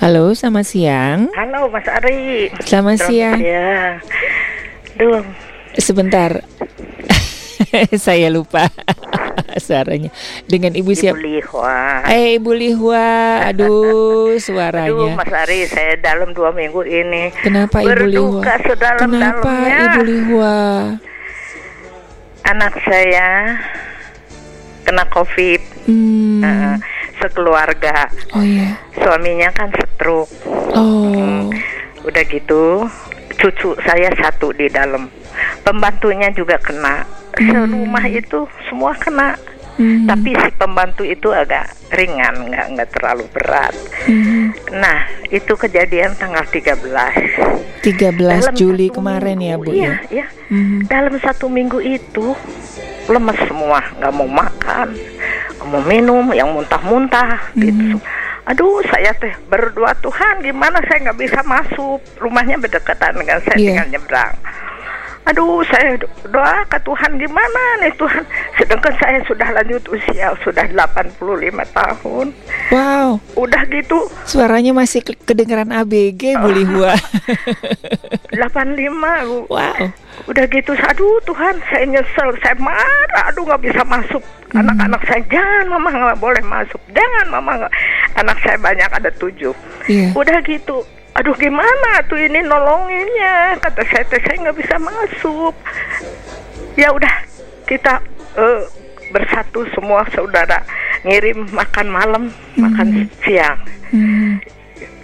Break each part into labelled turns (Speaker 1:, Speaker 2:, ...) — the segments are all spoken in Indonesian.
Speaker 1: Halo, selamat siang.
Speaker 2: Halo Mas Ari.
Speaker 1: Selamat siang.
Speaker 2: Ya. Duh,
Speaker 1: Sebentar. Saya lupa suaranya. Dengan Ibu
Speaker 2: Ibu
Speaker 1: siapa?
Speaker 2: Lihwa.
Speaker 1: Eh, Ibu Lihwa. Aduh,
Speaker 2: Aduh
Speaker 1: suaranya.
Speaker 2: Mas Ari, saya dalam dua minggu ini
Speaker 1: Kenapa Ibu Lihwa? Kenapa Ibu Lihwa?
Speaker 2: Anak saya kena COVID,
Speaker 1: Hmm.
Speaker 2: Heeh, sekeluarga.
Speaker 1: Oh ya.
Speaker 2: Suaminya kan stroke.
Speaker 1: Oh.
Speaker 2: Udah gitu, cucu saya satu di dalam. Pembantunya juga kena. Serumah itu semua kena.
Speaker 1: Hmm.
Speaker 2: Tapi si pembantu itu agak ringan, nggak nggak terlalu berat.
Speaker 1: Hmm.
Speaker 2: Nah, itu kejadian tanggal 13.
Speaker 1: 13
Speaker 2: Dalam
Speaker 1: Juli kemarin ya,
Speaker 2: minggu,
Speaker 1: Bu
Speaker 2: Iya,
Speaker 1: ya.
Speaker 2: iya.
Speaker 1: Hmm.
Speaker 2: Dalam satu minggu itu lemes semua, nggak mau makan, nggak mau minum, yang muntah-muntah gitu. Aduh, saya teh berdoa Tuhan, gimana saya nggak bisa masuk, rumahnya berdekatan dengan saya
Speaker 1: Iya.
Speaker 2: tinggal nyebrang. Aduh, saya do- doa ke Tuhan gimana nih Tuhan. Sedangkan saya sudah lanjut usia, sudah 85 tahun.
Speaker 1: Wow,
Speaker 2: Udah gitu,
Speaker 1: suaranya masih ke- kedengeran ABG Bu Lihwa.
Speaker 2: 85 Bu.
Speaker 1: wow.
Speaker 2: Udah gitu, aduh Tuhan, saya nyesel, saya marah, aduh nggak bisa masuk. Anak-anak saya jangan, mama nggak boleh masuk, jangan mama nggak. Anak saya banyak ada tujuh.
Speaker 1: Iya.
Speaker 2: Udah gitu, aduh gimana tuh ini nolonginnya? Kata saya, teh saya nggak bisa masuk. Ya udah, kita eh, bersatu semua saudara ngirim makan malam, makan siang.
Speaker 1: Hmm.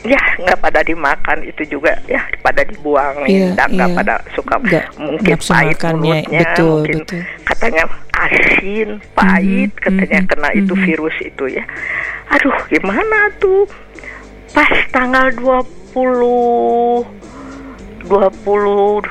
Speaker 2: Ya nggak pada dimakan itu juga ya pada dibuang
Speaker 1: Iya,
Speaker 2: dan nggak
Speaker 1: iya.
Speaker 2: pada suka
Speaker 1: Nggak
Speaker 2: mungkin pahit mulutnya
Speaker 1: betul,
Speaker 2: mungkin
Speaker 1: betul.
Speaker 2: katanya asin pahit
Speaker 1: Mhm,
Speaker 2: katanya
Speaker 1: mhm,
Speaker 2: kena itu
Speaker 1: mhm.
Speaker 2: virus itu ya. Aduh gimana tuh? Pas tanggal 20 22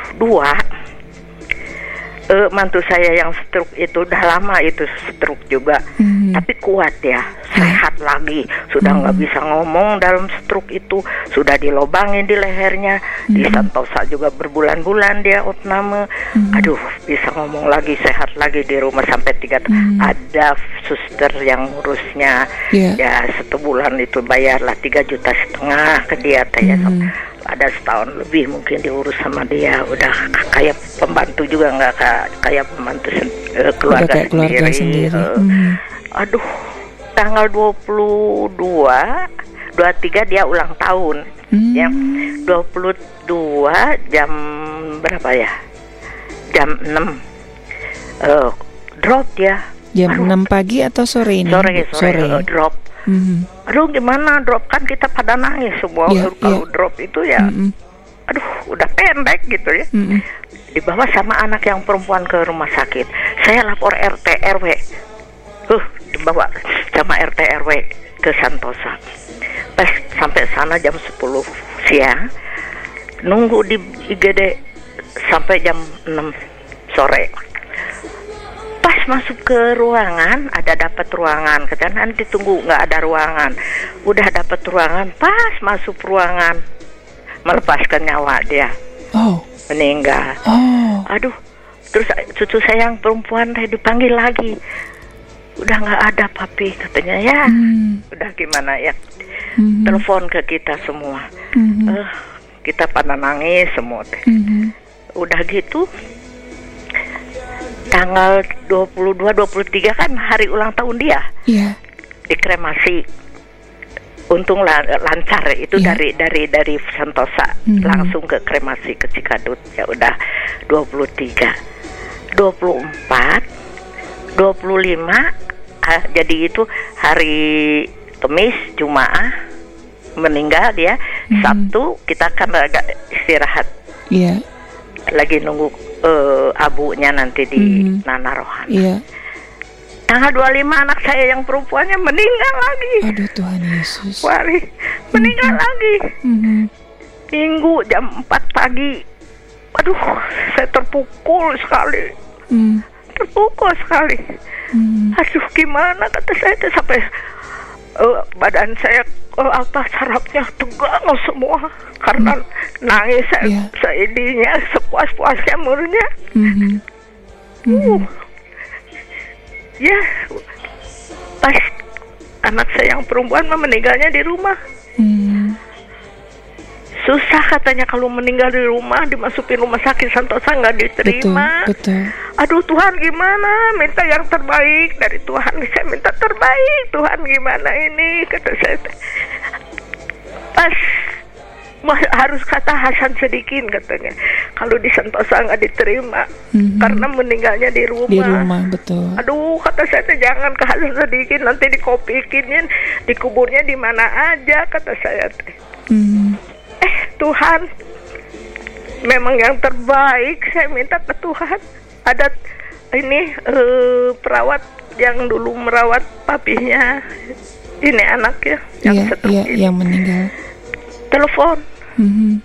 Speaker 2: eh, mantu saya yang stroke itu udah lama itu stroke juga.
Speaker 1: Mhm.
Speaker 2: tapi kuat ya sehat lagi. Sudah nggak bisa ngomong dalam stroke itu. Sudah dilobangin di lehernya. Di Santosa juga berbulan-bulan dia otname aduh bisa ngomong lagi sehat lagi di rumah sampai tiga tahun ada suster yang ngurusnya
Speaker 1: Iya.
Speaker 2: ya satu bulan itu bayarlah tiga juta setengah ke dia teh ya
Speaker 1: Mhm.
Speaker 2: ada setahun lebih mungkin diurus sama dia udah kayak pembantu juga nggak ka- kayak pembantu sen- eh, keluarga
Speaker 1: kayak keluarga sendiri.
Speaker 2: eh.
Speaker 1: Mhm.
Speaker 2: aduh tanggal 22 23 dia ulang tahun
Speaker 1: Hmm.
Speaker 2: ya 22 jam berapa ya jam 6 eh drop dia
Speaker 1: Jam
Speaker 2: Aduh,
Speaker 1: 6 pagi atau sore ini?
Speaker 2: sore
Speaker 1: Bu?
Speaker 2: sore, eh, drop
Speaker 1: Mhm.
Speaker 2: aduh gimana drop kan kita pada nangis semua
Speaker 1: Iya,
Speaker 2: kalau
Speaker 1: iya.
Speaker 2: drop itu ya
Speaker 1: Mhm.
Speaker 2: aduh udah pendek gitu ya
Speaker 1: Mhm.
Speaker 2: dibawa sama anak yang perempuan ke rumah sakit saya lapor RT RW uh dibawa sama RT RW ke Santosa pas sampai sana jam 10 siang nunggu di IGD sampai jam 6 sore pas masuk ke ruangan ada dapat ruangan katanya nanti tunggu nggak ada ruangan udah dapat ruangan pas masuk ruangan melepaskan nyawa dia
Speaker 1: Oh.
Speaker 2: meninggal
Speaker 1: Oh.
Speaker 2: aduh terus cucu saya yang perempuan teh dipanggil lagi udah nggak ada papi katanya ya
Speaker 1: Hmm.
Speaker 2: udah gimana ya
Speaker 1: Mhm.
Speaker 2: telepon ke kita semua
Speaker 1: Mhm.
Speaker 2: Eh, kita pada nangis semua teh
Speaker 1: Mhm.
Speaker 2: Udah gitu tanggal 22 23 kan hari ulang tahun dia
Speaker 1: Iya.
Speaker 2: dikremasi untung la- lancar itu
Speaker 1: Iya.
Speaker 2: dari dari dari Santosa
Speaker 1: Mhm.
Speaker 2: langsung ke kremasi ke Cikadut ya udah 23 24 25 ah, jadi itu hari Kamis Jumaah meninggal dia
Speaker 1: Mhm.
Speaker 2: Sabtu kita kan agak istirahat
Speaker 1: Iya.
Speaker 2: Lagi nunggu eh, abunya nanti di
Speaker 1: Mhm.
Speaker 2: Nana Rohana
Speaker 1: Iya.
Speaker 2: tanggal 25 anak saya yang perempuannya meninggal lagi
Speaker 1: Aduh Tuhan Yesus.
Speaker 2: Wari meninggal lagi
Speaker 1: Mhm.
Speaker 2: minggu jam 4 pagi aduh saya terpukul sekali
Speaker 1: Mhm.
Speaker 2: terpukul sekali
Speaker 1: Mhm.
Speaker 2: aduh gimana kata saya sampai eh, badan saya eh, apa sarafnya tegang semua karena nangis saya
Speaker 1: Iya.
Speaker 2: seidinya sepuas-puasnya murnya
Speaker 1: Mhm.
Speaker 2: uh ya pas anak saya yang perempuan mah meninggalnya di rumah
Speaker 1: Mhm.
Speaker 2: susah katanya kalau meninggal di rumah dimasukin rumah sakit Santosa nggak
Speaker 1: Betul,
Speaker 2: diterima.
Speaker 1: betul.
Speaker 2: Aduh Tuhan gimana? Minta yang terbaik dari Tuhan. Saya minta terbaik Tuhan gimana ini kata saya. Pas harus kata Hasan Sedikin katanya. Kalau di Sentosa nggak diterima
Speaker 1: Mhm.
Speaker 2: karena meninggalnya di rumah.
Speaker 1: Di rumah, betul.
Speaker 2: Aduh kata saya jangan ke Hasan Sedikin nanti dikopikinin dikuburnya di mana aja kata saya teh.
Speaker 1: Mhm.
Speaker 2: Eh Tuhan memang yang terbaik saya minta ke Tuhan ada ini eh, perawat yang dulu merawat papinya ini anaknya yang stroke
Speaker 1: iya,
Speaker 2: ini.
Speaker 1: yang meninggal.
Speaker 2: telepon.
Speaker 1: Mhm.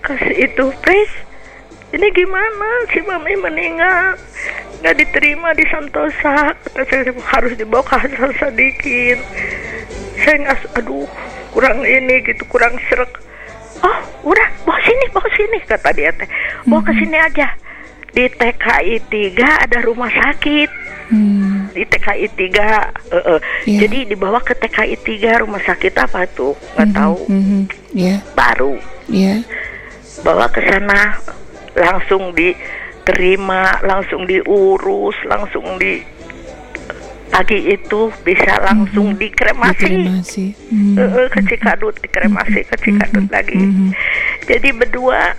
Speaker 2: kasih itu Pris ini gimana? Si mami meninggal. Nggak diterima di Santosa kata saya harus dibawa ke Hasan Sadikin. Saya nggak aduh kurang ini gitu kurang serak oh udah bawa sini bawa sini kata dia teh. Bawa ke sini aja. Di TKI 3 ada rumah sakit.
Speaker 1: Hmm.
Speaker 2: Di TKI 3 eh, eh.
Speaker 1: Iya.
Speaker 2: jadi dibawa ke TKI 3 rumah sakit apa tuh nggak
Speaker 1: Mhm,
Speaker 2: tahu
Speaker 1: mhm. Iya,
Speaker 2: baru
Speaker 1: iya.
Speaker 2: bawa ke sana langsung diterima langsung diurus langsung di pagi itu bisa langsung dikremasi
Speaker 1: Dikremasi. Mhm.
Speaker 2: Eh, eh, ke Cikadut dikremasi ke Cikadut
Speaker 1: Mhm,
Speaker 2: lagi
Speaker 1: mhm.
Speaker 2: jadi berdua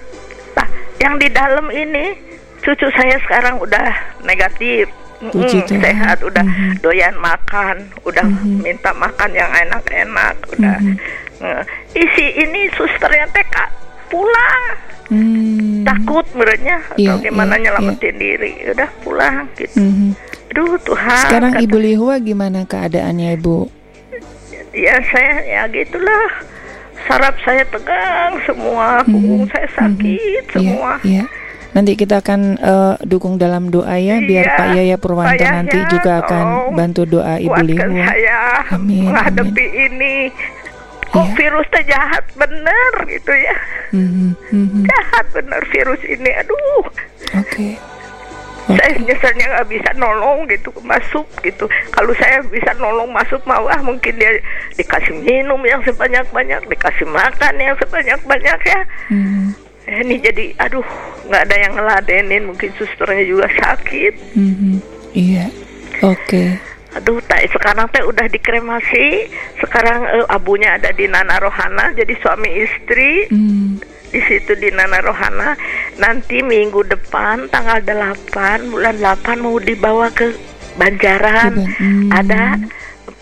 Speaker 2: nah yang di dalam ini cucu saya sekarang udah negatif
Speaker 1: Puji
Speaker 2: Mm,
Speaker 1: Tuhan.
Speaker 2: sehat udah
Speaker 1: Mhm.
Speaker 2: doyan makan udah
Speaker 1: Mhm.
Speaker 2: minta makan yang enak-enak udah
Speaker 1: Mhm.
Speaker 2: Eh, isi ini susternya Kak, pulang
Speaker 1: Hmm.
Speaker 2: takut menurutnya atau
Speaker 1: Iya,
Speaker 2: gimana
Speaker 1: iya,
Speaker 2: nyelamatin diri udah pulang gitu
Speaker 1: Mhm.
Speaker 2: aduh Tuhan
Speaker 1: Sekarang
Speaker 2: kata-
Speaker 1: Ibu Lihua gimana keadaannya Ibu?
Speaker 2: ya saya ya gitulah saraf saya tegang semua punggung saya sakit
Speaker 1: Mhm.
Speaker 2: semua
Speaker 1: Iya, iya. Nanti kita akan eh, dukung dalam doa ya, biar
Speaker 2: Iya,
Speaker 1: Pak Yaya Purwanto nanti juga akan bantu doa Ibu Lihua.
Speaker 2: saya
Speaker 1: Amin,
Speaker 2: menghadapi ini kok
Speaker 1: Iya.
Speaker 2: virus teh jahat bener gitu ya
Speaker 1: Mhm, mhm.
Speaker 2: jahat bener virus ini aduh
Speaker 1: Oke.
Speaker 2: saya nyeselnya nggak bisa nolong gitu masuk gitu kalau saya bisa nolong masuk mah wah mungkin dia dikasih minum yang sebanyak banyak dikasih makan yang sebanyak banyak ya Eh, ini jadi aduh nggak ada yang ngeladenin mungkin susternya juga sakit
Speaker 1: mhm. Iya. Oke.
Speaker 2: aduh tak sekarang teh udah dikremasi sekarang eh, abunya ada di Nana Rohana jadi suami istri
Speaker 1: Hmm.
Speaker 2: di situ di Nana Rohana nanti minggu depan tanggal 8 bulan 8 mau dibawa ke Banjaran
Speaker 1: hmm.
Speaker 2: ada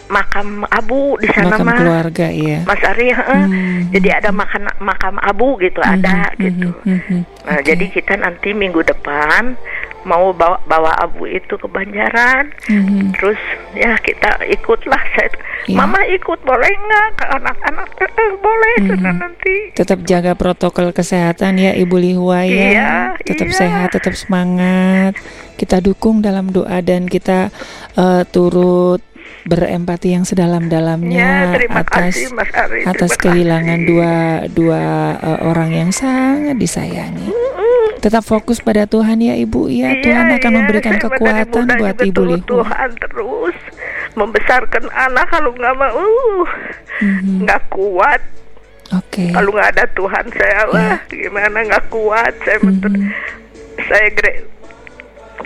Speaker 2: makam abu di sana
Speaker 1: Makam
Speaker 2: mah
Speaker 1: keluarga ya.
Speaker 2: Mas Ari.
Speaker 1: Hmm.
Speaker 2: jadi ada makan makam abu gitu ada
Speaker 1: Mhm,
Speaker 2: gitu
Speaker 1: mhm, mhm.
Speaker 2: nah
Speaker 1: Oke.
Speaker 2: jadi kita nanti minggu depan mau bawa bawa abu itu ke Banjaran
Speaker 1: Mhm.
Speaker 2: terus ya kita ikutlah saya
Speaker 1: Iya.
Speaker 2: mama ikut boleh nggak ke anak-anak Eh, eh, boleh sana nanti
Speaker 1: tetap jaga protokol kesehatan ya Ibu Lihua ya.
Speaker 2: Iya,
Speaker 1: tetap
Speaker 2: iya.
Speaker 1: sehat, tetap semangat. Kita dukung dalam doa dan kita eh, turut berempati yang
Speaker 2: ya
Speaker 1: sedalam-dalamnya
Speaker 2: terima
Speaker 1: atas
Speaker 2: kasih Mas Ari
Speaker 1: atas
Speaker 2: terima
Speaker 1: kehilangan
Speaker 2: kasih.
Speaker 1: dua dua eh, orang yang sangat disayangi. Tetap fokus pada Tuhan ya Ibu ya.
Speaker 2: Iya,
Speaker 1: Tuhan akan
Speaker 2: iya,
Speaker 1: memberikan
Speaker 2: saya dari
Speaker 1: kekuatan buat Ibu Lihua.
Speaker 2: Tuhan terus membesarkan anak kalau nggak mau uh,
Speaker 1: Mhm.
Speaker 2: nggak kuat
Speaker 1: Oke.
Speaker 2: kalau nggak ada Tuhan saya wah gimana nggak kuat saya betul
Speaker 1: Mhm.
Speaker 2: saya gre-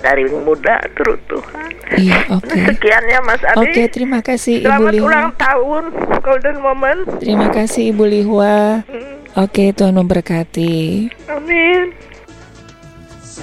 Speaker 2: dari muda turut Tuhan
Speaker 1: Iya, oke.
Speaker 2: sekian ya Mas Adi
Speaker 1: Oke, terima kasih Ibu
Speaker 2: selamat
Speaker 1: Lihua.
Speaker 2: ulang tahun golden moment
Speaker 1: Terima kasih Ibu Lihua.
Speaker 2: Hmm,
Speaker 1: Oke, Tuhan memberkati.
Speaker 2: amin